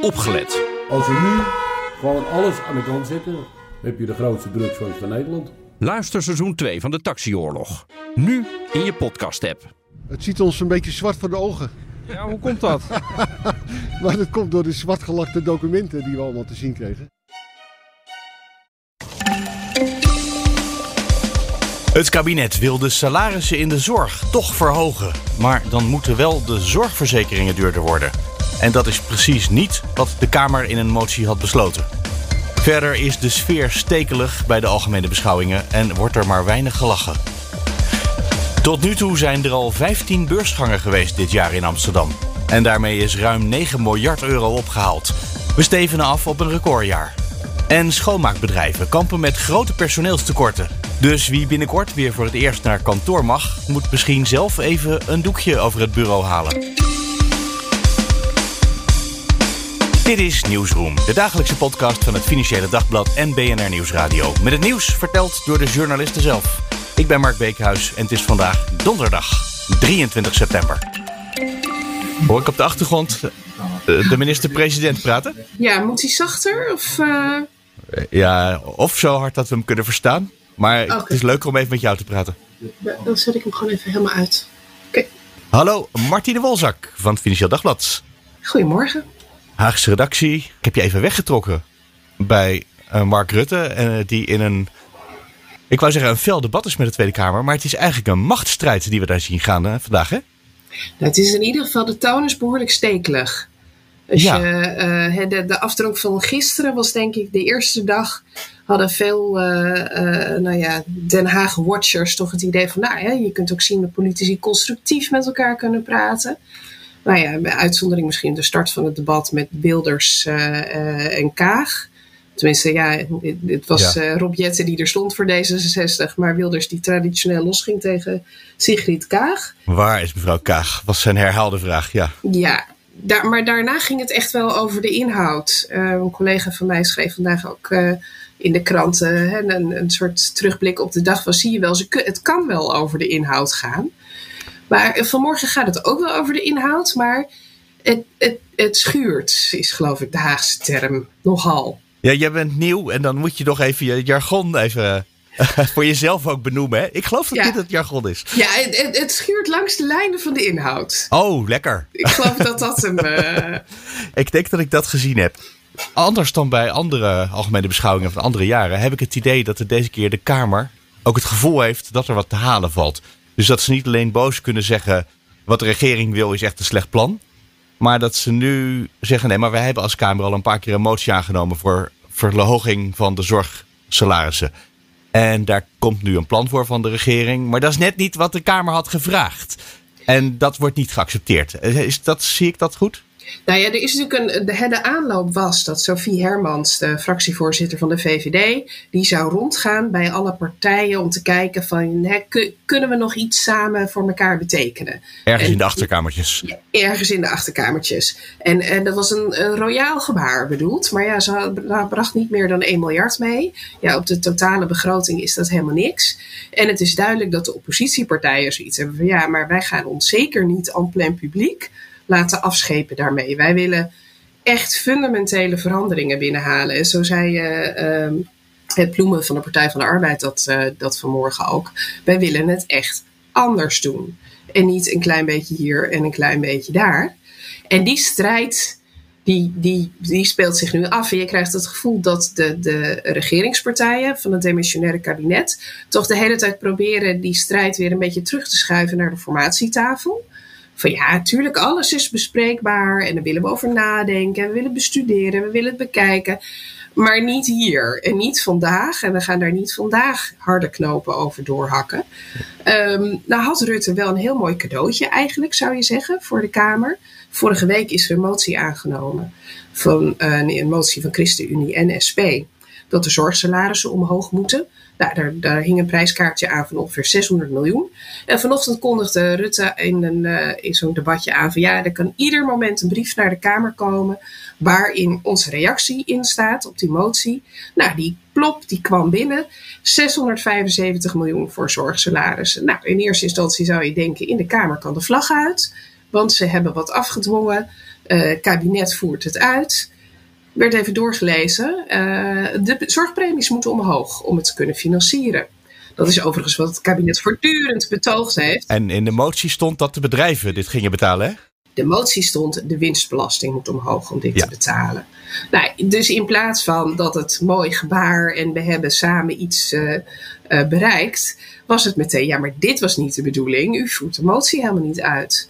opgelet. Als we nu gewoon alles aan de kant zetten, heb je de grootste drugsfans van Nederland. Luister seizoen 2 van de Taxioorlog. Nu in je podcast-app. Het ziet ons een beetje zwart voor de ogen. Ja, hoe komt dat? Maar dat komt door de zwartgelakte documenten die we allemaal te zien kregen. Het kabinet wil de salarissen in de zorg toch verhogen. Maar dan moeten wel de zorgverzekeringen duurder worden. En dat is precies niet wat de Kamer in een motie had besloten. Verder is de sfeer stekelig bij de algemene beschouwingen en wordt er maar weinig gelachen. Tot nu toe zijn er al 15 beursgangen geweest dit jaar in Amsterdam. En daarmee is ruim 9 miljard euro opgehaald. We stevenen af op een recordjaar. En schoonmaakbedrijven kampen met grote personeelstekorten. Dus wie binnenkort weer voor het eerst naar kantoor mag, moet misschien zelf even een doekje over het bureau halen. Dit is Nieuwsroom, de dagelijkse podcast van het Financiële Dagblad en BNR Nieuwsradio. Met het nieuws verteld door de journalisten zelf. Ik ben Mark Beekhuis en het is vandaag donderdag 23 september. Hoor ik op de achtergrond eh, de minister-president praten? Ja, moet hij zachter? Of, uh... Ja, of zo hard dat we hem kunnen verstaan. Maar okay. het is leuker om even met jou te praten. Dan zet ik hem gewoon even helemaal uit. Okay. Hallo, Martine Wolzak van het Financieel Dagblad. Goedemorgen. Haagse redactie. Ik heb je even weggetrokken bij uh, Mark Rutte. Uh, die in een, ik wou zeggen een fel debat is met de Tweede Kamer. Maar het is eigenlijk een machtsstrijd die we daar zien gaan uh, vandaag, hè? Nou, het is in ieder geval, de toon is behoorlijk stekelig. Als Ja. je, de, de afdronk van gisteren was denk ik de eerste dag. Hadden veel uh, uh, nou ja, Den Haag watchers toch het idee van, nou ja, je kunt ook zien dat politici constructief met elkaar kunnen praten. Nou ja, bij uitzondering misschien de start van het debat met Wilders uh, en Kaag. Tenminste, ja, het was Ja. ja. Rob Jetten die er stond voor D66, maar Wilders die traditioneel losging tegen Sigrid Kaag. Waar is mevrouw Kaag? Was zijn herhaalde vraag, ja. Ja, daar, maar daarna ging het echt wel over de inhoud. Uh, een collega van mij schreef vandaag ook uh, in de kranten een, een soort terugblik op de dag van zie je wel, ze, het kan wel over de inhoud gaan. Maar vanmorgen gaat het ook wel over de inhoud, maar het, het, het schuurt, is geloof ik de Haagse term, nogal. Ja, jij bent nieuw en dan moet je nog even je jargon even voor jezelf ook benoemen. Hè? Ik geloof dat Ja. dit het jargon is. Ja, het, het, het schuurt langs de lijnen van de inhoud. Oh, lekker. Ik geloof dat dat hem. eh, Ik denk dat ik dat gezien heb. Anders dan bij andere algemene beschouwingen van andere jaren heb ik het idee dat er deze keer de Kamer ook het gevoel heeft dat er wat te halen valt. Dus dat ze niet alleen boos kunnen zeggen wat de regering wil is echt een slecht plan. Maar dat ze nu zeggen nee, maar wij hebben als Kamer al een paar keer een motie aangenomen voor verhoging van de zorgsalarissen. En daar komt nu een plan voor van de regering. Maar dat is net niet wat de Kamer had gevraagd. En dat wordt niet geaccepteerd. Is dat, zie ik dat goed? Nou ja, er is natuurlijk een. De, de aanloop was dat Sophie Hermans, de fractievoorzitter van de VVD, die zou rondgaan bij alle partijen om te kijken van hè, kun- kunnen we nog iets samen voor elkaar betekenen. Ergens En- in de achterkamertjes. Ja, ergens in de achterkamertjes. En, en dat was een, een royaal gebaar bedoeld. Maar ja, ze had- bracht niet meer dan 1 miljard mee. Ja, op de totale begroting is dat helemaal niks. En het is duidelijk dat de oppositiepartijen zoiets hebben van ja, maar wij gaan ons zeker niet en plein publiek laten afschepen daarmee. Wij willen echt fundamentele veranderingen binnenhalen. En zo zei eh, ehm, het Bloemen van de Partij van de Arbeid dat, eh, dat vanmorgen ook. Wij willen het echt anders doen. En niet een klein beetje hier en een klein beetje daar. En die strijd, die, die, die speelt zich nu af. En je krijgt het gevoel dat de, de regeringspartijen van het demissionaire kabinet toch de hele tijd proberen die strijd weer een beetje terug te schuiven naar de formatietafel. Van ja, natuurlijk, alles is bespreekbaar en daar willen we over nadenken. En we willen bestuderen, we willen het bekijken. Maar niet hier en niet vandaag. En we gaan daar niet vandaag harde knopen over doorhakken. Ehm, nou had Rutte wel een heel mooi cadeautje eigenlijk, zou je zeggen, voor de Kamer. Vorige week is er een motie aangenomen. Van, nee, een motie van ChristenUnie en SP. Dat de zorgsalarissen omhoog moeten. Nou, daar, hing een prijskaartje aan van ongeveer 600 miljoen. En vanochtend kondigde Rutte in, een, uh, in zo'n debatje aan van ja, er kan ieder moment een brief naar de Kamer komen waarin onze reactie in staat op die motie. Nou, die plop, die kwam binnen. 675 miljoen voor zorgsalarissen. Nou, in eerste instantie zou je denken, in de Kamer kan de vlag uit. Want ze hebben wat afgedwongen. Uh, kabinet voert het uit. Werd even doorgelezen. Uh, de zorgpremies moeten omhoog om het te kunnen financieren. Dat is overigens wat het kabinet voortdurend betoogd heeft. En in de motie stond dat de bedrijven dit gingen betalen, hè? De motie stond de winstbelasting moet omhoog om dit te betalen. Nou, dus in plaats van dat het mooi gebaar en we hebben samen iets uh, uh, bereikt, was het meteen, ja, maar dit was niet de bedoeling. U voert de motie helemaal niet uit.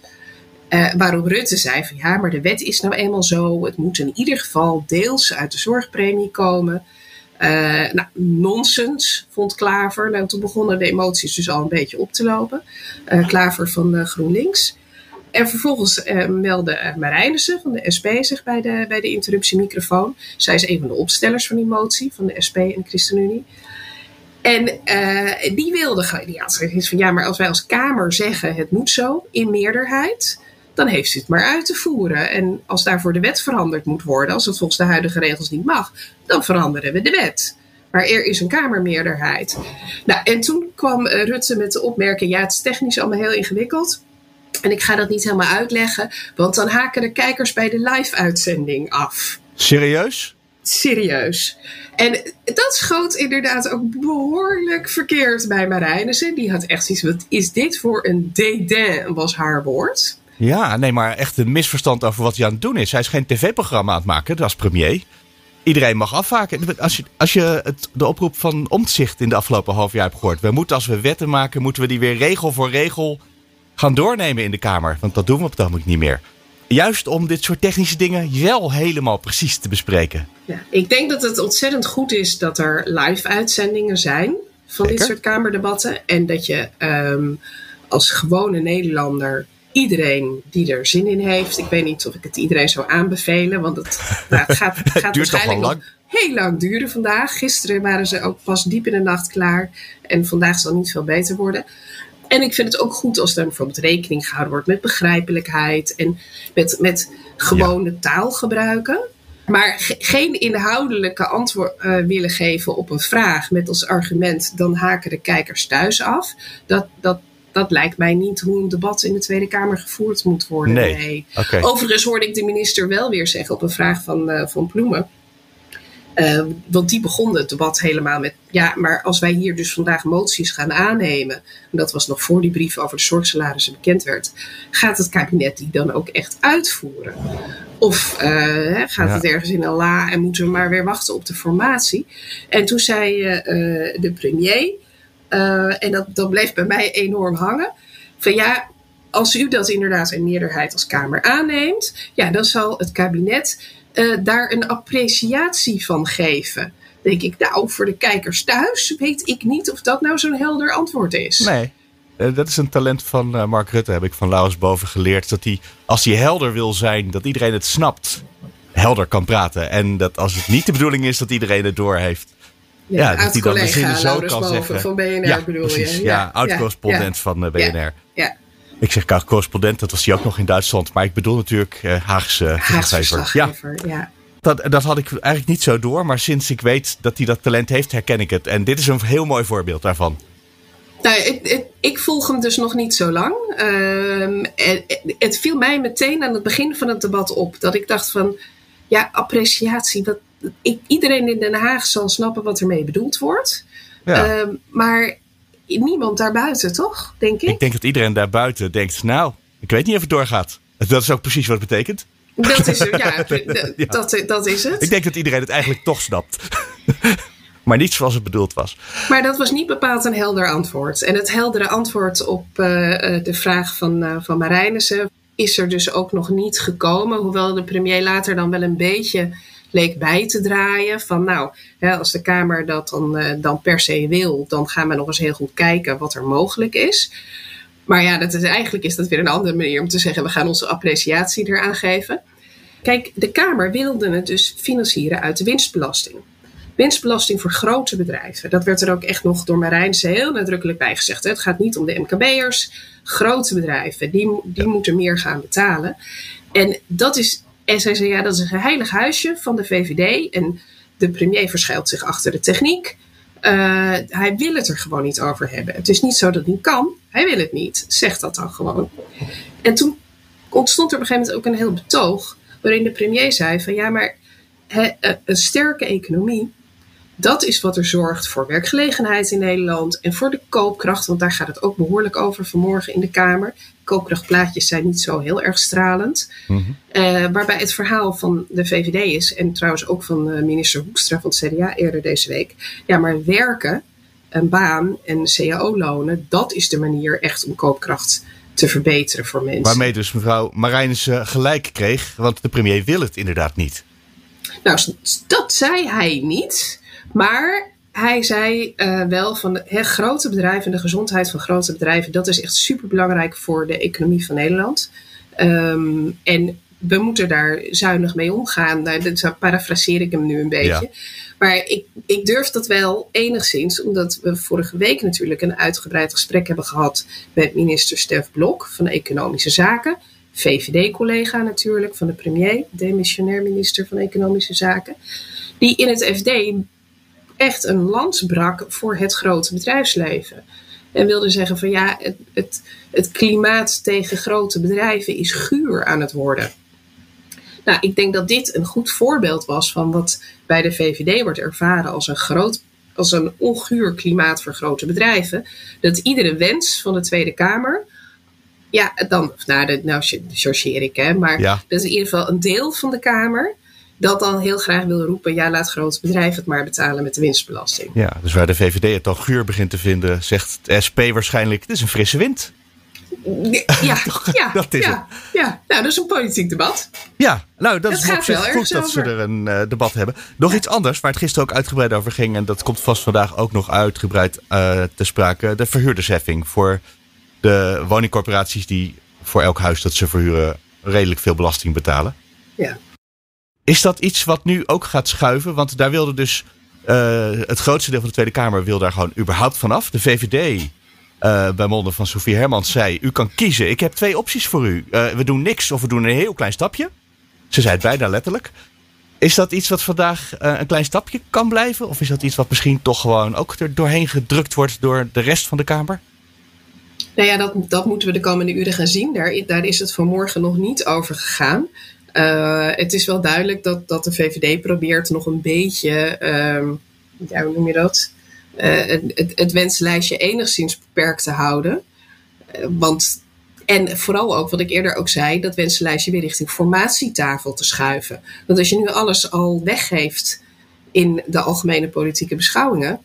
Uh, waarop Rutte zei van ja, maar de wet is nou eenmaal zo. Het moet in ieder geval deels uit de zorgpremie komen. Uh, nou, nonsens, vond Klaver. Nou, toen begonnen de emoties dus al een beetje op te lopen. Uh, Klaver van GroenLinks. En vervolgens meldde Marijnissen van de SP zich bij de, bij de interruptiemicrofoon. Zij is een van de opstellers van die motie van de SP en ChristenUnie. En die wilde, die had van ja, maar als wij als Kamer zeggen het moet zo in meerderheid, dan heeft ze het maar uit te voeren. En als daarvoor de wet veranderd moet worden, als het volgens de huidige regels niet mag, dan veranderen we de wet. Maar er is een Kamermeerderheid. Nou, en toen kwam Rutte met de opmerking: ja, het is technisch allemaal heel ingewikkeld. En ik ga dat niet helemaal uitleggen, want dan haken de kijkers bij de live-uitzending af. Serieus? Serieus. En dat schoot inderdaad ook behoorlijk verkeerd bij Marijnissen. Die had echt zoiets wat is dit voor een dédain, was haar woord. Ja, nee, maar echt een misverstand over wat hij aan het doen is. Hij is geen tv-programma aan het maken, dat is premier. Iedereen mag afhaken. Als je, als je het, de oproep van Omtzigt in de afgelopen half jaar hebt gehoord. We moeten als we wetten maken, moeten we die weer regel voor regel gaan doornemen in de Kamer. Want dat doen we op het ogenblik niet meer. Juist om dit soort technische dingen wel helemaal precies te bespreken. Ja, ik denk dat het ontzettend goed is dat er live uitzendingen zijn van dit soort Kamerdebatten. En dat je um, als gewone Nederlander iedereen die er zin in heeft. Ik weet niet of ik het iedereen zou aanbevelen, want het, nou, het gaat, het gaat waarschijnlijk lang. nog heel lang duren vandaag. Gisteren waren ze ook pas diep in de nacht klaar en vandaag zal niet veel beter worden. En ik vind het ook goed als er bijvoorbeeld rekening gehouden wordt met begrijpelijkheid en met, met gewone ja. taal gebruiken. Maar ge geen inhoudelijke antwoord uh, willen geven op een vraag met als argument: dan haken de kijkers thuis af. Dat, dat, dat lijkt mij niet hoe een debat in de Tweede Kamer gevoerd moet worden. Nee. nee. Okay. Overigens hoorde ik de minister wel weer zeggen op een vraag van, uh, van Ploemen. Uh, want die begon het debat helemaal met: ja, maar als wij hier dus vandaag moties gaan aannemen, en dat was nog voor die brief over de zorgsalarissen bekend werd, gaat het kabinet die dan ook echt uitvoeren? Of uh, gaat ja. het ergens in een la en moeten we maar weer wachten op de formatie? En toen zei de premier, en dat, dat bleef bij mij enorm hangen, van ja, als u dat inderdaad in meerderheid als Kamer aanneemt, ja, dan zal het kabinet uh, daar een appreciatie van geven. Denk ik, nou, voor de kijkers thuis weet ik niet of dat nou zo'n helder antwoord is. Nee. Uh, dat is een talent van Mark Rutte, heb ik van Laurens Boven geleerd. Dat hij, als hij helder wil zijn, dat iedereen het snapt, helder kan praten. En dat als het niet de bedoeling is, dat iedereen het door heeft. Ja, ja dat hij dan de zinnen zo kan zeggen. Van BNR ja, bedoel precies, je? Ja, ja oud-correspondent van uh, BNR. ja. Ik zeg correspondent, dat was hij ook nog in Duitsland. Maar ik bedoel natuurlijk uh, Haagse verslaggever. Ja. ja. Dat, dat had ik eigenlijk niet zo door. Maar sinds ik weet dat hij dat talent heeft, herken ik het. En dit is een heel mooi voorbeeld daarvan. Nou, ik, ik, ik volg hem dus nog niet zo lang. Um, het, het viel mij meteen aan het begin van het debat op. Dat ik dacht van, ja, appreciatie. Wat, ik, iedereen in Den Haag zal snappen wat ermee bedoeld wordt. Ja. Um, maar niemand daarbuiten, toch? Denk ik. Ik denk dat iedereen daarbuiten denkt, nou, ik weet niet of het doorgaat. Dat is ook precies wat het betekent. Dat is, het, ja, ja. Dat, dat is het. Ik denk dat iedereen het eigenlijk toch snapt. maar niet zoals het bedoeld was. Maar dat was niet bepaald een helder antwoord. En het heldere antwoord op uh, de vraag van, uh, van Marijnissen is er dus ook nog niet gekomen. Hoewel de premier later dan wel een beetje leek bij te draaien. Van nou, hè, als de Kamer dat dan, uh, dan per se wil, dan gaan we nog eens heel goed kijken wat er mogelijk is. Maar ja, dat is, eigenlijk is dat weer een andere manier om te zeggen: we gaan onze appreciatie eraan geven. Kijk, de Kamer wilde het dus financieren uit de winstbelasting. Winstbelasting voor grote bedrijven. Dat werd er ook echt nog door Marijnse heel nadrukkelijk bij gezegd. Het gaat niet om de MKB'ers. Grote bedrijven, die, die moeten meer gaan betalen. En dat is en zij zei, ja, dat is een heilig huisje van de VVD. En de premier verschuilt zich achter de techniek. Uh, hij wil het er gewoon niet over hebben. Het is niet zo dat hij kan. Hij wil het niet. Zeg dat dan gewoon. En toen ontstond er op een gegeven moment ook een heel betoog waarin de premier zei van ja, maar een sterke economie, dat is wat er zorgt voor werkgelegenheid in Nederland en voor de koopkracht, want daar gaat het ook behoorlijk over vanmorgen in de Kamer. Koopkrachtplaatjes zijn niet zo heel erg stralend. Mhm. Eh, waarbij het verhaal van de VVD is, en trouwens ook van uh, minister Hoekstra van het CDA eerder deze week. Ja, maar werken, een baan en cao-lonen, dat is de manier echt om koopkracht te verbeteren voor mensen. Waarmee dus mevrouw Marijnissen gelijk kreeg, want de premier wil het inderdaad niet. Nou, dat zei hij niet. Maar hij zei uh, wel van de, grote bedrijven, de gezondheid van grote bedrijven, dat is echt super belangrijk voor de economie van Nederland. Um, en we moeten daar zuinig mee omgaan. Nou, dat parafraseer ik hem nu een beetje. Maar ik, ik durf dat wel enigszins, omdat we vorige week natuurlijk een uitgebreid gesprek hebben gehad met minister Stef Blok van Economische Zaken. VVD-collega natuurlijk van de premier, demissionair minister van Economische Zaken. Die in het FD echt een lans brak voor het grote bedrijfsleven. En wilde zeggen van ja, het, het, het klimaat tegen grote bedrijven is guur aan het worden. Nou, ik denk dat dit een goed voorbeeld was van wat bij de VVD wordt ervaren als een groot als een onguur klimaat voor grote bedrijven. Dat iedere wens van de Tweede Kamer. Ja, dan, nou, nou chargeer ik, hè, maar dat is in ieder geval een deel van de Kamer dat dan heel graag wil roepen: ja, laat grote bedrijven het maar betalen met de winstbelasting. Ja, dus waar de VVD het al guur begint te vinden, zegt de SP waarschijnlijk: het is een frisse wind. Ja, ja, dat is ja, het. ja. Nou, dat is een politiek debat. Ja, nou, dat, is op zich goed dat ze er een uh, debat hebben. Nog iets anders, waar het gisteren ook uitgebreid over ging, en dat komt vast vandaag ook nog uitgebreid uh, te sprake: de verhuurdersheffing voor de woningcorporaties die voor elk huis dat ze verhuren redelijk veel belasting betalen. Ja. Is dat iets wat nu ook gaat schuiven? Want daar wilde dus uh, het grootste deel van de Tweede Kamer wil daar gewoon überhaupt vanaf. De VVD uh, bij monden van Sofie Hermans zei: U kan kiezen. Ik heb twee opties voor u. Uh, we doen niks of we doen een heel klein stapje. Ze zei het bijna letterlijk. Is dat iets wat vandaag een klein stapje kan blijven? Of is dat iets wat misschien toch gewoon ook er doorheen gedrukt wordt door de rest van de Kamer? Nou ja, dat, dat moeten we de komende uren gaan zien. Daar, daar is het vanmorgen nog niet over gegaan. Uh, het is wel duidelijk dat, dat de VVD probeert nog een beetje, uh, ja, hoe noem je dat? Uh, het, het, wenslijstje enigszins beperkt te houden. Uh, want, en vooral ook, wat ik eerder ook zei, dat wenslijstje weer richting formatietafel te schuiven. Want als je nu alles al weggeeft in de algemene politieke beschouwingen,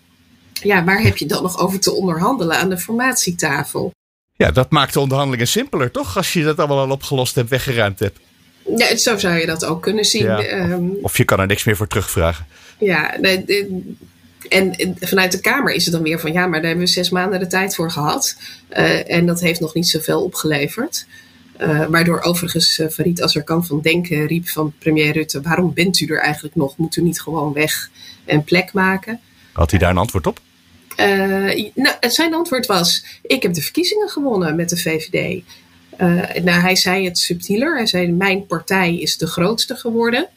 ja, waar heb je dan nog over te onderhandelen aan de formatietafel? Ja, dat maakt de onderhandelingen simpeler, toch? Als je dat allemaal al opgelost hebt, weggeruimd hebt. Ja, zo zou je dat ook kunnen zien. Ehm, of je kan er niks meer voor terugvragen. Ja, en vanuit de Kamer is het dan weer van ja, maar daar hebben we zes maanden de tijd voor gehad. Uh, en dat heeft nog niet zoveel opgeleverd. Uh, waardoor overigens uh, Farid Azarkan van Denken riep van premier Rutte: waarom bent u er eigenlijk nog? Moet u niet gewoon weg en plek maken? Had hij daar een antwoord op? nou, zijn antwoord was: ik heb de verkiezingen gewonnen met de VVD. Uh, nou, hij zei het subtieler. Hij zei: Mijn partij is de grootste geworden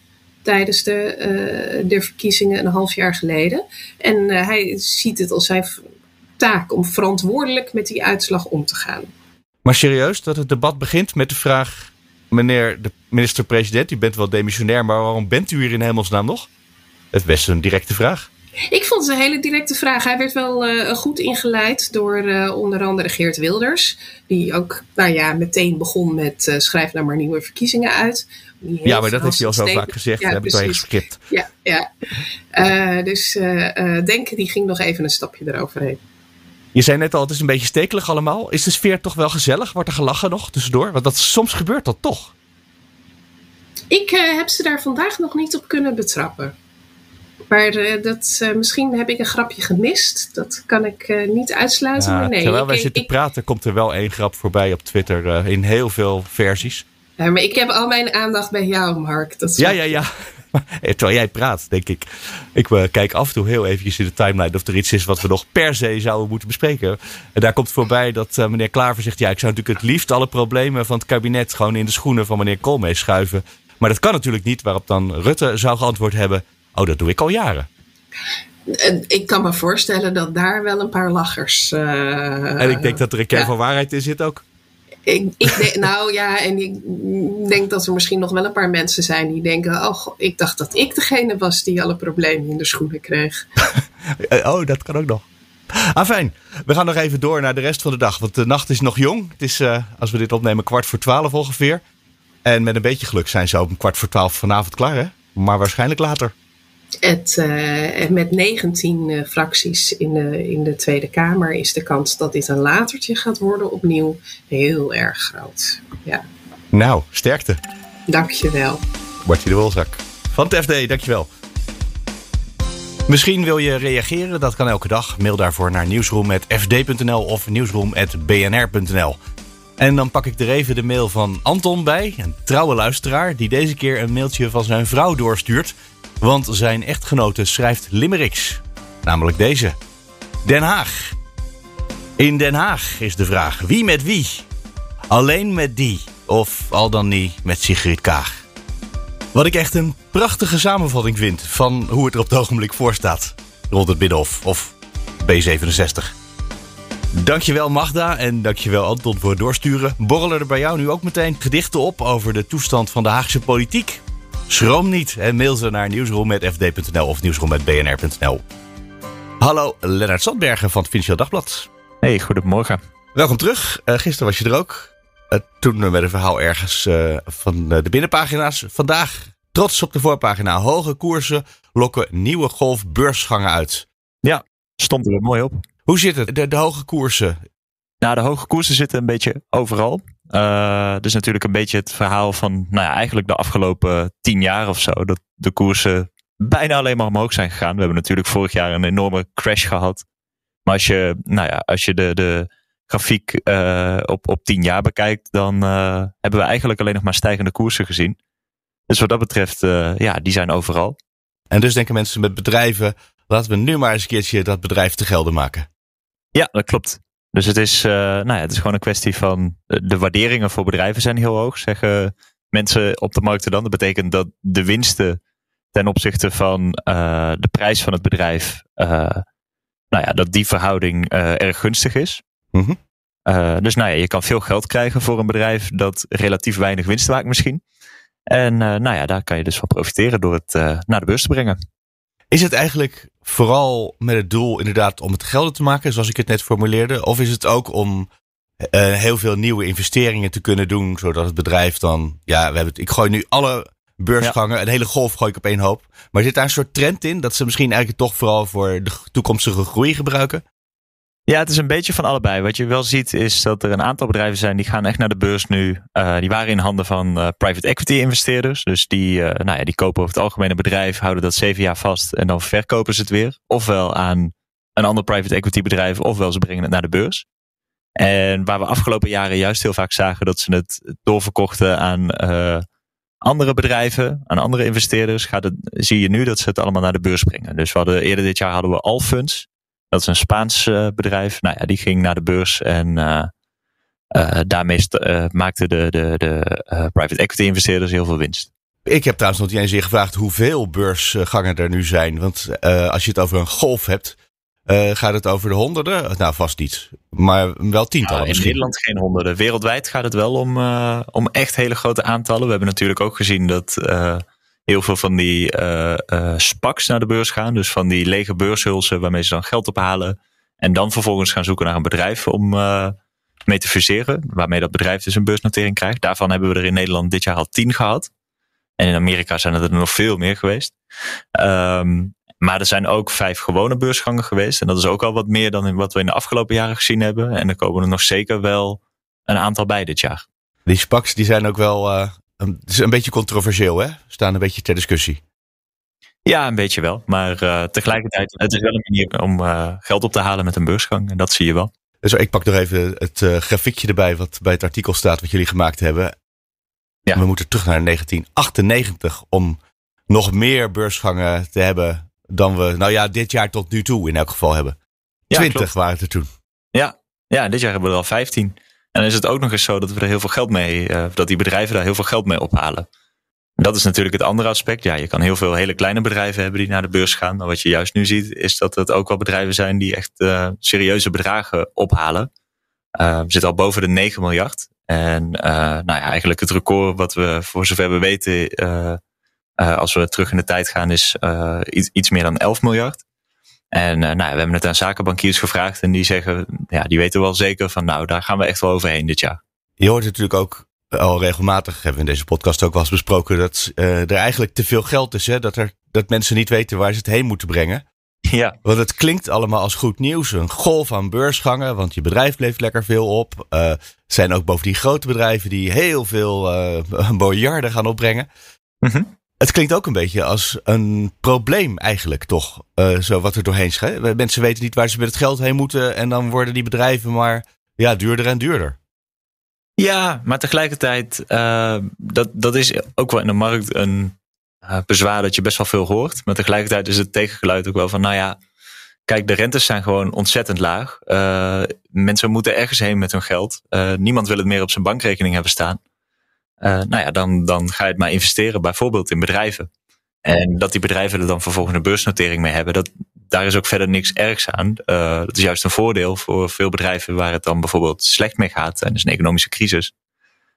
tijdens de, uh, de verkiezingen een half jaar geleden. En uh, hij ziet het als zijn taak om verantwoordelijk met die uitslag om te gaan. Maar serieus, dat het debat begint met de vraag: Meneer de minister-president, u bent wel demissionair, maar waarom bent u hier in hemelsnaam nog? Het best een directe vraag. Ik vond het een hele directe vraag. Hij werd wel uh, goed ingeleid door uh, onder andere Geert Wilders. Die ook nou ja, meteen begon met uh, schrijf nou maar nieuwe verkiezingen uit. Ja, maar dat heeft hij al zo vaak gezegd. Ja, heb ik wel gescript. Ja, ja. dus Denken die ging nog even een stapje eroverheen. Je zei net al, het is een beetje stekelig allemaal. Is de sfeer toch wel gezellig? Wordt er gelachen nog tussendoor? Want dat, soms gebeurt dat toch. Ik heb ze daar vandaag nog niet op kunnen betrappen. Maar uh, dat, uh, misschien heb ik een grapje gemist. Dat kan ik uh, niet uitsluiten. Ja, maar nee, terwijl wij ik, zitten ik, praten, komt er wel één grap voorbij op Twitter in heel veel versies. Ja, maar ik heb al mijn aandacht bij jou, Mark. Dat ja, ja, ja. Terwijl jij praat, denk ik. Ik kijk af en toe heel eventjes in de timeline of er iets is wat we nog per se zouden moeten bespreken. En daar komt voorbij dat meneer Klaver zegt: Ja, ik zou natuurlijk het liefst alle problemen van het kabinet gewoon in de schoenen van meneer Koolmees schuiven. Maar dat kan natuurlijk niet, waarop dan Rutte zou geantwoord hebben: Oh, dat doe ik al jaren. Ik kan me voorstellen dat daar wel een paar lachers. Uh, en ik denk dat er een kern van waarheid in zit ook. Ik, ik denk, nou ja, en ik denk dat er misschien nog wel een paar mensen zijn die denken: Oh, ik dacht dat ik degene was die alle problemen in de schoenen kreeg. oh, dat kan ook nog. Ah, fijn. We gaan nog even door naar de rest van de dag. Want de nacht is nog jong. Het is, uh, als we dit opnemen, kwart voor twaalf ongeveer. En met een beetje geluk zijn ze om kwart voor twaalf vanavond klaar, hè? Maar waarschijnlijk later. Het, uh, met 19 uh, fracties in de, in de Tweede Kamer is de kans dat dit een latertje gaat worden opnieuw heel erg groot. Ja. Nou, sterkte. Dankjewel. Bartje de Wolzak van het FD, dankjewel. Misschien wil je reageren, dat kan elke dag. Mail daarvoor naar nieuwsroom.fd.nl of nieuwsroom.bnr.nl. En dan pak ik er even de mail van Anton bij, een trouwe luisteraar, die deze keer een mailtje van zijn vrouw doorstuurt. Want zijn echtgenote schrijft limericks. Namelijk deze. Den Haag. In Den Haag is de vraag: wie met wie? Alleen met die, of al dan niet met Sigrid Kaag. Wat ik echt een prachtige samenvatting vind van hoe het er op het ogenblik voor staat. Rond het of B67. Dankjewel Magda en dankjewel Anton voor het doorsturen. Borrelen er bij jou nu ook meteen gedichten op over de toestand van de Haagse politiek? Schroom niet en mail ze naar nieuwsroom.fd.nl of nieuwsroom.bnr.nl. Hallo, Lennart Sandbergen van het Financieel Dagblad. Hey, goedemorgen. Welkom terug. Uh, gisteren was je er ook. Uh, toen met een verhaal ergens uh, van de binnenpagina's. Vandaag trots op de voorpagina. Hoge koersen lokken nieuwe golfbeursgangen uit. Ja, stond er mooi op. Hoe zit het, de, de hoge koersen? Nou, de hoge koersen zitten een beetje overal. Uh, dus natuurlijk een beetje het verhaal van, nou ja, eigenlijk de afgelopen tien jaar of zo. Dat de koersen bijna alleen maar omhoog zijn gegaan. We hebben natuurlijk vorig jaar een enorme crash gehad. Maar als je, nou ja, als je de, de grafiek uh, op, op tien jaar bekijkt, dan uh, hebben we eigenlijk alleen nog maar stijgende koersen gezien. Dus wat dat betreft, ja, die zijn overal. En dus denken mensen met bedrijven, laten we nu maar eens een keertje dat bedrijf te gelden maken. Ja, dat klopt. Dus het is, uh, nou ja, het is gewoon een kwestie van de waarderingen voor bedrijven zijn heel hoog, zeggen mensen op de markten dan. Dat betekent dat de winsten ten opzichte van uh, de prijs van het bedrijf, uh, nou ja, dat die verhouding erg gunstig is. Mm -hmm. dus nou ja, je kan veel geld krijgen voor een bedrijf dat relatief weinig winst maakt misschien. En nou ja, daar kan je dus van profiteren door het naar de beurs te brengen. Is het eigenlijk vooral met het doel inderdaad om het gelden te maken, zoals ik het net formuleerde? Of is het ook om uh, heel veel nieuwe investeringen te kunnen doen, zodat het bedrijf dan, ja, we hebben het, ik gooi nu alle beursgangen, ja. een hele golf gooi ik op één hoop. Maar zit daar een soort trend in dat ze misschien eigenlijk toch vooral voor de toekomstige groei gebruiken? Ja, het is een beetje van allebei. Wat je wel ziet is dat er een aantal bedrijven zijn die gaan echt naar de beurs nu. Uh, die waren in handen van uh, private equity investeerders. Dus die, uh, nou ja, die kopen over het algemene bedrijf, houden dat zeven jaar vast en dan verkopen ze het weer. Ofwel aan een ander private equity bedrijf, ofwel ze brengen het naar de beurs. En waar we afgelopen jaren juist heel vaak zagen dat ze het doorverkochten aan andere bedrijven, aan andere investeerders, gaat het, zie je nu dat ze het allemaal naar de beurs brengen. Dus we hadden, eerder dit jaar hadden we Alfunds. Dat is een Spaans uh, bedrijf. Nou ja, die ging naar de beurs en uh, uh, daarmee maakten de, de, de private equity investeerders heel veel winst. Ik heb trouwens nog niet eens gevraagd hoeveel beursgangen er nu zijn. Want als je het over een golf hebt, gaat het over de honderden? Nou, vast niet. Maar wel tientallen nou, in Nederland geen honderden. Wereldwijd gaat het wel om, om echt hele grote aantallen. We hebben natuurlijk ook gezien dat heel veel van die uh, SPACs naar de beurs gaan. Dus van die lege beurshulsen waarmee ze dan geld ophalen. En dan vervolgens gaan zoeken naar een bedrijf om uh, mee te fuseren. Waarmee dat bedrijf dus een beursnotering krijgt. Daarvan hebben we er in Nederland dit jaar al tien gehad. En in Amerika zijn er nog veel meer geweest. Um, maar er zijn ook vijf gewone beursgangen geweest. En dat is ook al wat meer dan wat we in de afgelopen jaren gezien hebben. En er komen er nog zeker wel een aantal bij dit jaar. Die SPACs die zijn ook wel het is een beetje controversieel, hè? Staan een beetje ter discussie. Ja, een beetje wel. Maar uh, tegelijkertijd, het is wel een manier om uh, geld op te halen met een beursgang. En dat zie je wel. Dus ik pak nog even het uh, grafiekje erbij wat bij het artikel staat wat jullie gemaakt hebben. Ja. We moeten terug naar 1998 om nog meer beursgangen te hebben dan we, nou ja, dit jaar tot nu toe in elk geval hebben. Ja, 20 klopt. waren het er toen. Ja. ja, dit jaar hebben we er al 15. En is het ook nog eens zo dat we er heel veel geld mee, uh, dat die bedrijven daar heel veel geld mee ophalen. En dat is natuurlijk het andere aspect. Ja, je kan heel veel hele kleine bedrijven hebben die naar de beurs gaan. Maar wat je juist nu ziet, is dat het ook wel bedrijven zijn die echt uh, serieuze bedragen ophalen. Uh, we zitten al boven de 9 miljard. En nou ja, eigenlijk het record wat we voor zover we weten, als we terug in de tijd gaan, is iets, iets meer dan 11 miljard. En nou, we hebben het aan zakenbankiers gevraagd en die zeggen, ja, die weten wel zeker van nou, daar gaan we echt wel overheen dit jaar. Je hoort natuurlijk ook al regelmatig, hebben we in deze podcast ook wel eens besproken, dat uh, er eigenlijk te veel geld is. Hè? Dat, er, dat mensen niet weten waar ze het heen moeten brengen. Ja. Want het klinkt allemaal als goed nieuws. Een golf aan beursgangen, want je bedrijf leeft lekker veel op. Uh, zijn ook bovendien grote bedrijven die heel veel uh, miljarden gaan opbrengen. Mm -hmm. Het klinkt ook een beetje als een probleem eigenlijk toch, uh, zo wat er doorheen schijnt. Mensen weten niet waar ze met het geld heen moeten en dan worden die bedrijven maar ja, duurder en duurder. Ja, maar tegelijkertijd, uh, dat, dat is ook wel in de markt een uh, bezwaar dat je best wel veel hoort. Maar tegelijkertijd is het tegengeluid ook wel van, nou ja, kijk, de rentes zijn gewoon ontzettend laag. Mensen moeten ergens heen met hun geld. niemand wil het meer op zijn bankrekening hebben staan. Nou ja, dan, dan ga je het maar investeren, bijvoorbeeld in bedrijven. En dat die bedrijven er dan vervolgens een beursnotering mee hebben, dat, daar is ook verder niks ergs aan. Uh, dat is juist een voordeel voor veel bedrijven waar het dan bijvoorbeeld slecht mee gaat tijdens een economische crisis.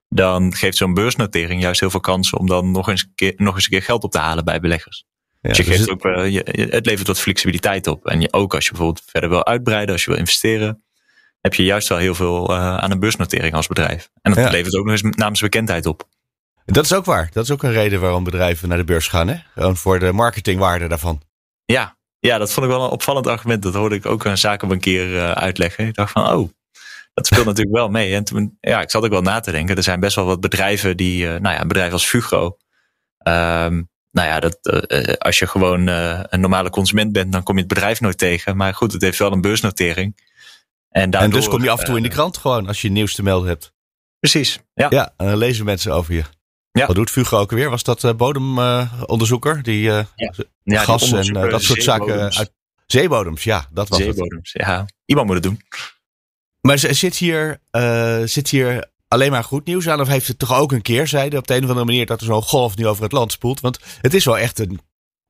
Dan geeft zo'n beursnotering juist heel veel kansen om dan nog eens, een keer, nog eens een keer geld op te halen bij beleggers. Ja, dus je geeft het... ook, uh, je, het levert wat flexibiliteit op. En je, ook als je bijvoorbeeld verder wil uitbreiden, als je wil investeren, heb je juist wel heel veel uh, aan een beursnotering als bedrijf. En dat ja. levert ook nog eens namensbekendheid op. Dat is ook waar. Dat is ook een reden waarom bedrijven naar de beurs gaan. Hè? Gewoon voor de marketingwaarde daarvan. Ja, ja, dat vond ik wel een opvallend argument. Dat hoorde ik ook een zakenbankier uh, uitleggen. Ik dacht van, oh, dat speelt natuurlijk wel mee. En toen, ja, ik zat ook wel na te denken. Er zijn best wel wat bedrijven die, uh, nou ja, een bedrijf als Fugro. Um, nou ja, dat, uh, als je gewoon een normale consument bent, dan kom je het bedrijf nooit tegen. Maar goed, het heeft wel een beursnotering. En, daardoor, en dus kom je af en toe in de krant gewoon als je nieuws te melden hebt. Precies, ja. Ja, en dan lezen mensen over je. Ja. Wat doet Fugro ook weer? Was dat uh, bodemonderzoeker? Die uh, ja. gas die en dat soort zaken uit zeebodems. Ja, dat was zeebodems, het. ja. Iemand moet het doen. Maar zit hier, zit hier alleen maar goed nieuws aan? Of heeft het toch ook een keerzijde op de een of andere manier dat er zo'n golf nu over het land spoelt? Want het is wel echt een,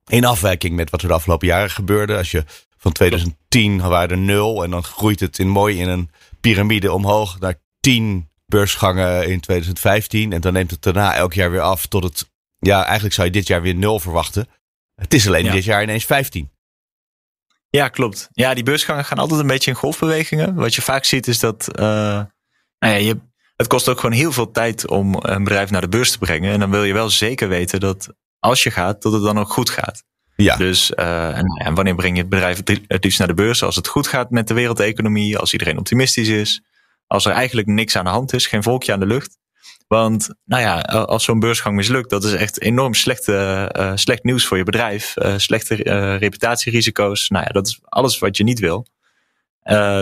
in afwijking met wat er de afgelopen jaren gebeurde. Als je van 2010 waren er nul en dan groeit het in mooi in een piramide omhoog naar 10 beursgangen in 2015. En dan neemt het daarna elk jaar weer af tot het... Ja, eigenlijk zou je dit jaar weer nul verwachten. Het is alleen ja. dit jaar ineens 15. Ja, klopt. Ja, die beursgangen gaan altijd een beetje in golfbewegingen. Wat je vaak ziet is dat... Uh, nou ja, je, het kost ook gewoon heel veel tijd om een bedrijf naar de beurs te brengen. En dan wil je wel zeker weten dat als je gaat, dat het dan ook goed gaat. Ja. Dus uh, en, wanneer breng je het bedrijf het liefst naar de beurs? Als het goed gaat met de wereldeconomie, als iedereen optimistisch is. Als er eigenlijk niks aan de hand is, geen volkje aan de lucht. Want nou ja, als zo'n beursgang mislukt, dat is echt enorm slechte, uh, slecht nieuws voor je bedrijf. Uh, slechte reputatierisico's. Nou ja, dat is alles wat je niet wil.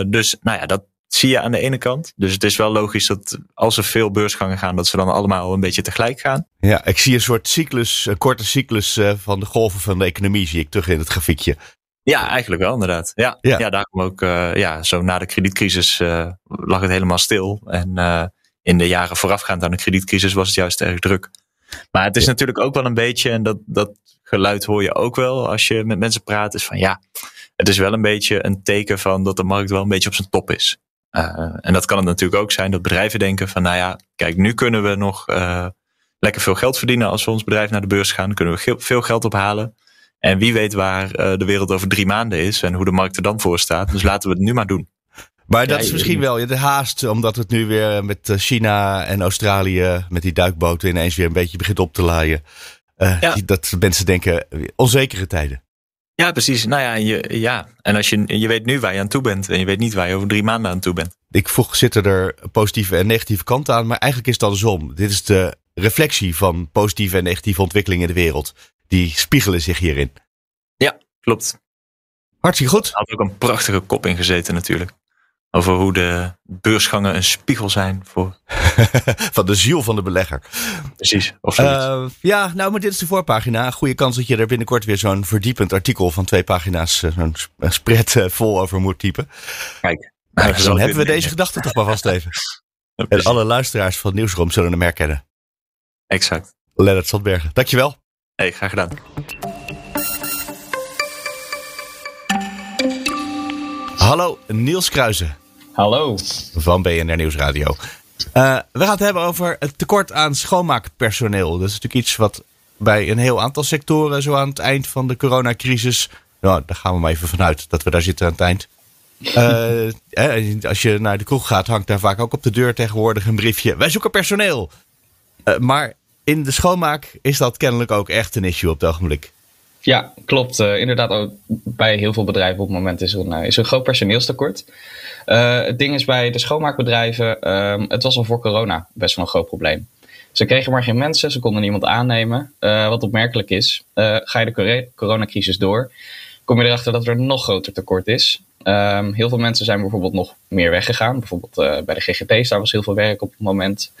dus nou ja, dat zie je aan de ene kant. Dus het is wel logisch dat als er veel beursgangen gaan, dat ze dan allemaal een beetje tegelijk gaan. Ja, ik zie een soort cyclus, een korte cyclus van de golven van de economie, zie ik terug in het grafiekje. Ja, eigenlijk wel inderdaad. Ja, ja. ja daarom ook, uh, ja, zo na de kredietcrisis uh, lag het helemaal stil. En uh, in de jaren voorafgaand aan de kredietcrisis was het juist erg druk. Maar het is ja. natuurlijk ook wel een beetje, en dat, dat geluid hoor je ook wel als je met mensen praat, is van ja, het is wel een beetje een teken van dat de markt wel een beetje op zijn top is. En dat kan het natuurlijk ook zijn dat bedrijven denken van nou ja, kijk, nu kunnen we nog lekker veel geld verdienen als we ons bedrijf naar de beurs gaan. Dan kunnen we veel geld ophalen. En wie weet waar uh, de wereld over drie maanden is en hoe de markt er dan voor staat. Dus laten we het nu maar doen. Maar dat is misschien wel de haast, omdat het nu weer met China en Australië, met die duikboten ineens weer een beetje begint op te laaien. Uh, ja. Dat mensen denken, onzekere tijden. Ja, precies. Nou ja, je, ja. en als je, je weet nu waar je aan toe bent en je weet niet waar je over drie maanden aan toe bent. Ik vroeg, zitten er positieve en negatieve kanten aan? Maar eigenlijk is het andersom. Dit is de reflectie van positieve en negatieve ontwikkelingen in de wereld die spiegelen zich hierin. Ja, klopt. Hartstikke goed. Had ook een prachtige kop in gezeten natuurlijk. Over hoe de beursgangen een spiegel zijn voor... van de ziel van de belegger. Precies, of uh, ja, nou, maar dit is de voorpagina. Goede kans dat je er binnenkort weer zo'n verdiepend artikel van twee pagina's, uh, zo'n spread uh, vol over moet typen. Kijk. Nou, dan hebben we deze gedachte toch maar vast even. Ja, en alle luisteraars van Nieuwsroom zullen hem herkennen. Exact. Lennart Zandbergen, dankjewel. Hey, graag gedaan. Hallo, Niels Kruijzen. Hallo. Van BNR Nieuwsradio. Uh, we gaan het hebben over het tekort aan schoonmaakpersoneel. Dat is natuurlijk iets wat bij een heel aantal sectoren zo aan het eind van de coronacrisis. Nou, daar gaan we maar even vanuit dat we daar zitten aan het eind. Uh, als je naar de kroeg gaat, hangt daar vaak ook op de deur tegenwoordig een briefje. Wij zoeken personeel. Uh, maar in de schoonmaak is dat kennelijk ook echt een issue op het ogenblik. Ja, klopt. Uh, inderdaad, ook bij heel veel bedrijven op het moment is er een, is er een groot personeelstekort. Uh, het ding is bij de schoonmaakbedrijven, uh, het was al voor corona best wel een groot probleem. Ze kregen maar geen mensen, ze konden niemand aannemen. Wat opmerkelijk is, ga je de coronacrisis door, kom je erachter dat er een nog groter tekort is. Um, heel veel mensen zijn bijvoorbeeld nog meer weggegaan. Bijvoorbeeld bij de GGP's, daar was heel veel werk op het moment.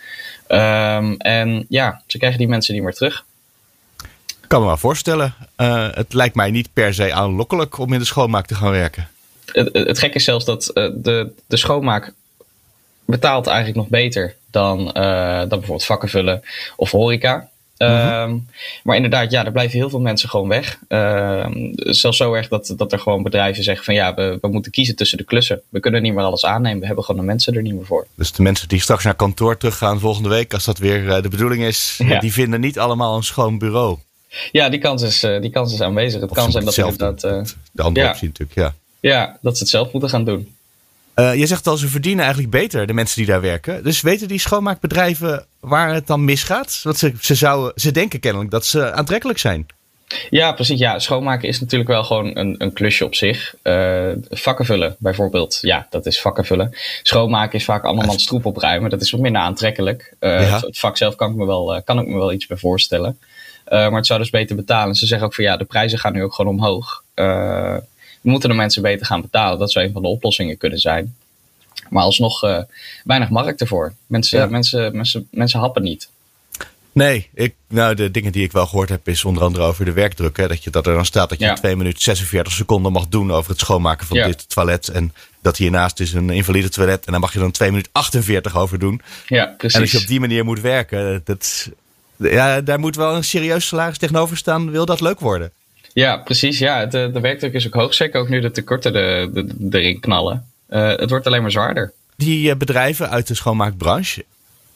Um, en ja, ze krijgen die mensen niet meer terug. Ik kan me wel voorstellen. Uh, het lijkt mij niet per se aanlokkelijk om in de schoonmaak te gaan werken. Het, het gekke is zelfs dat uh, de, de schoonmaak betaalt eigenlijk nog beter dan, uh, dan bijvoorbeeld vakken vullen of horeca. Uh, maar inderdaad, ja, er blijven heel veel mensen gewoon weg. Uh, zelfs zo erg dat, dat er gewoon bedrijven zeggen van ja, we, we moeten kiezen tussen de klussen. We kunnen niet meer alles aannemen. We hebben gewoon de mensen er niet meer voor. Dus de mensen die straks naar kantoor teruggaan volgende week, als dat weer de bedoeling is, ja. die vinden niet allemaal een schoon bureau. Ja, die kans is, uh, die kans is aanwezig. Het Of kan zijn dat inderdaad... doen. De andere ja. optie natuurlijk, ja. ja, dat ze het zelf moeten gaan doen. Uh, je zegt al, ze verdienen eigenlijk beter, de mensen die daar werken. Dus weten die schoonmaakbedrijven waar het dan misgaat? Want ze, ze, zouden, ze denken kennelijk dat ze aantrekkelijk zijn. Ja, precies. Ja, schoonmaken is natuurlijk wel gewoon een, een klusje op zich. Uh, vakken vullen bijvoorbeeld. Ja, dat is vakken vullen. Schoonmaken is vaak andermans troep opruimen. Dat is wat minder aantrekkelijk. Uh, Ja. Het vak zelf kan ik me wel, kan ik me wel iets bij voorstellen. Uh, maar het zou dus beter betalen. Ze zeggen ook van ja, de prijzen gaan nu ook gewoon omhoog. Uh, moeten de mensen beter gaan betalen. Dat zou een van de oplossingen kunnen zijn. Maar alsnog uh, weinig markt ervoor. Mensen, Ja. mensen, mensen, mensen happen niet. Nee, ik, nou, de dingen die ik wel gehoord heb is onder andere over de werkdruk. Hè, dat, je, dat er dan staat dat je Ja. in 2 minuten 46 seconden mag doen over het schoonmaken van Ja. dit toilet. En dat hiernaast is een invalide toilet. En daar mag je dan 2 minuten 48 over doen. Ja, En als precies. je op die manier moet werken, dat, ja, daar moet wel een serieus salaris tegenover staan. Wil dat leuk worden? Ja, precies. Ja, de, de werkdruk is ook hoog. Zeker ook nu de tekorten de, de, de, erin knallen. Uh, het wordt alleen maar zwaarder. Die eh, bedrijven uit de schoonmaakbranche,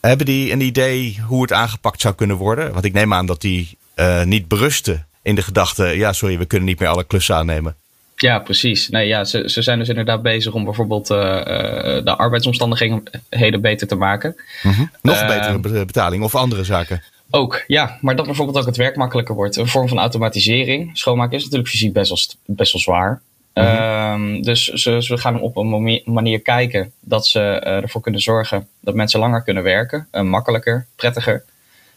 hebben die een idee hoe het aangepakt zou kunnen worden? Want ik neem aan dat die uh, niet berusten in de gedachte, ja sorry, we kunnen niet meer alle klussen aannemen. Ja, precies. Nee, ja, ze, ze zijn dus inderdaad bezig om bijvoorbeeld uh, de arbeidsomstandigheden beter te maken. Mm-hmm. Nog Eh, betere be- betaling of andere zaken. Ook, ja. Maar dat bijvoorbeeld ook het werk makkelijker wordt. Een vorm van automatisering. Schoonmaken is natuurlijk fysiek best wel, st- best wel zwaar. Ehm, dus ze, ze gaan op een manier kijken dat ze eh, ervoor kunnen zorgen dat mensen langer kunnen werken. eh, makkelijker, prettiger.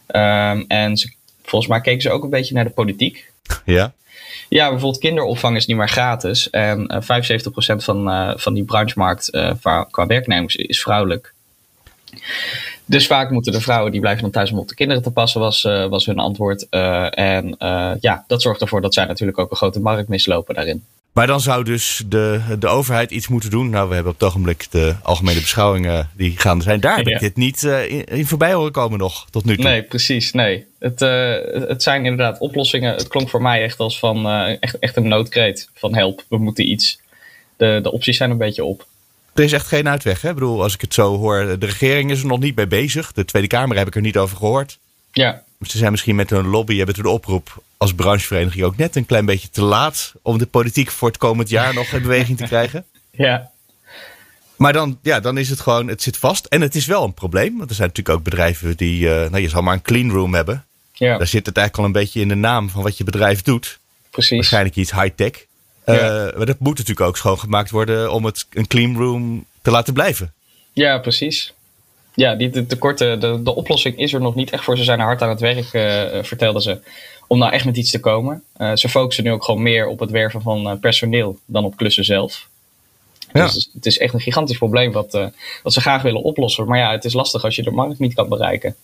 Ehm, en ze, volgens mij keken ze ook een beetje naar de politiek. Ja. Ja, bijvoorbeeld kinderopvang is niet meer gratis. En eh 75% van, eh, van die branchemarkt qua werknemers is vrouwelijk. Dus vaak moeten de vrouwen die blijven dan thuis om op de kinderen te passen, was, eh, was hun antwoord. Eh, en eh, ja, dat zorgt ervoor dat zij natuurlijk ook een grote markt mislopen daarin. Maar dan zou dus de, de overheid iets moeten doen. Nou, we hebben op het ogenblik de algemene beschouwingen die gaan zijn. Daar heb ik Ja. dit niet in, in, voorbij horen komen nog, tot nu toe. Nee, precies. Nee. Het, het zijn inderdaad oplossingen. Het klonk voor mij echt als van echt, echt een noodkreet. Van help, we moeten iets. De, de opties zijn een beetje op. Er is echt geen uitweg. Hè? Ik bedoel, als ik het zo hoor, de regering is er nog niet mee bezig. De Tweede Kamer heb ik er niet over gehoord. Ja. Ze zijn misschien met hun lobby, hebben toen de oproep als branchevereniging ook net een klein beetje te laat om de politiek voor het komend jaar nog in beweging te krijgen. Ja. Maar dan, ja, dan is het gewoon, het zit vast. En het is wel een probleem. Want er zijn natuurlijk ook bedrijven die, uh, nou je zal maar een clean room hebben. Ja. Daar zit het eigenlijk al een beetje in de naam van wat je bedrijf doet. Precies. Waarschijnlijk iets high-tech. Ja. Uh, maar dat moet natuurlijk ook schoongemaakt worden om het een clean room te laten blijven. Ja, precies. Ja, die de, tekorten, de, de oplossing is er nog niet echt voor. Ze zijn hard aan het werk, uh, vertelden ze, om nou echt met iets te komen. Uh, ze focussen nu ook gewoon meer op het werven van uh, personeel dan op klussen zelf. Ja. Dus het is echt een gigantisch probleem wat, wat ze graag willen oplossen. Maar ja, het is lastig als je de markt niet kan bereiken.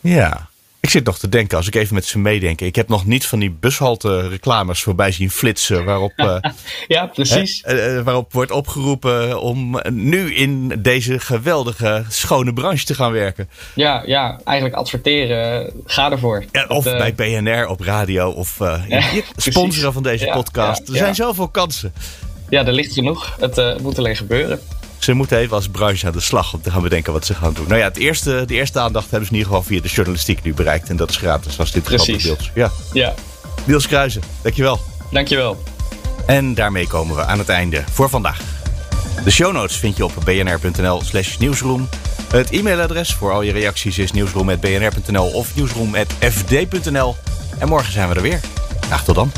Ja, ik zit nog te denken, als ik even met ze meedenk. Ik heb nog niet van die bushalte reclames voorbij zien flitsen. Waarop, uh, ja, precies. Hè, uh, waarop wordt opgeroepen om nu in deze geweldige, schone branche te gaan werken. Ja, ja eigenlijk adverteren, ga ervoor. Ja, of bij BNR op radio of uh, ja, sponsoren van deze ja, podcast. Er zijn zoveel kansen. Ja, er ligt genoeg. Het uh, moet alleen gebeuren. Ze moeten even als branche aan de slag om te gaan bedenken wat ze gaan doen. Nou ja, het eerste, de eerste aandacht hebben ze in ieder geval via de journalistiek nu bereikt. En dat is gratis als dit Precies. deels. Ja, Ja, Niels Kruijzen, dankjewel. dankjewel. En daarmee komen we aan het einde voor vandaag. De show notes vind je op bnr.nl slash nieuwsroom. Het e-mailadres voor al je reacties is nieuwsroom.bnr.nl of nieuwsroom.fd.nl. En morgen zijn we er weer. Graag tot dan.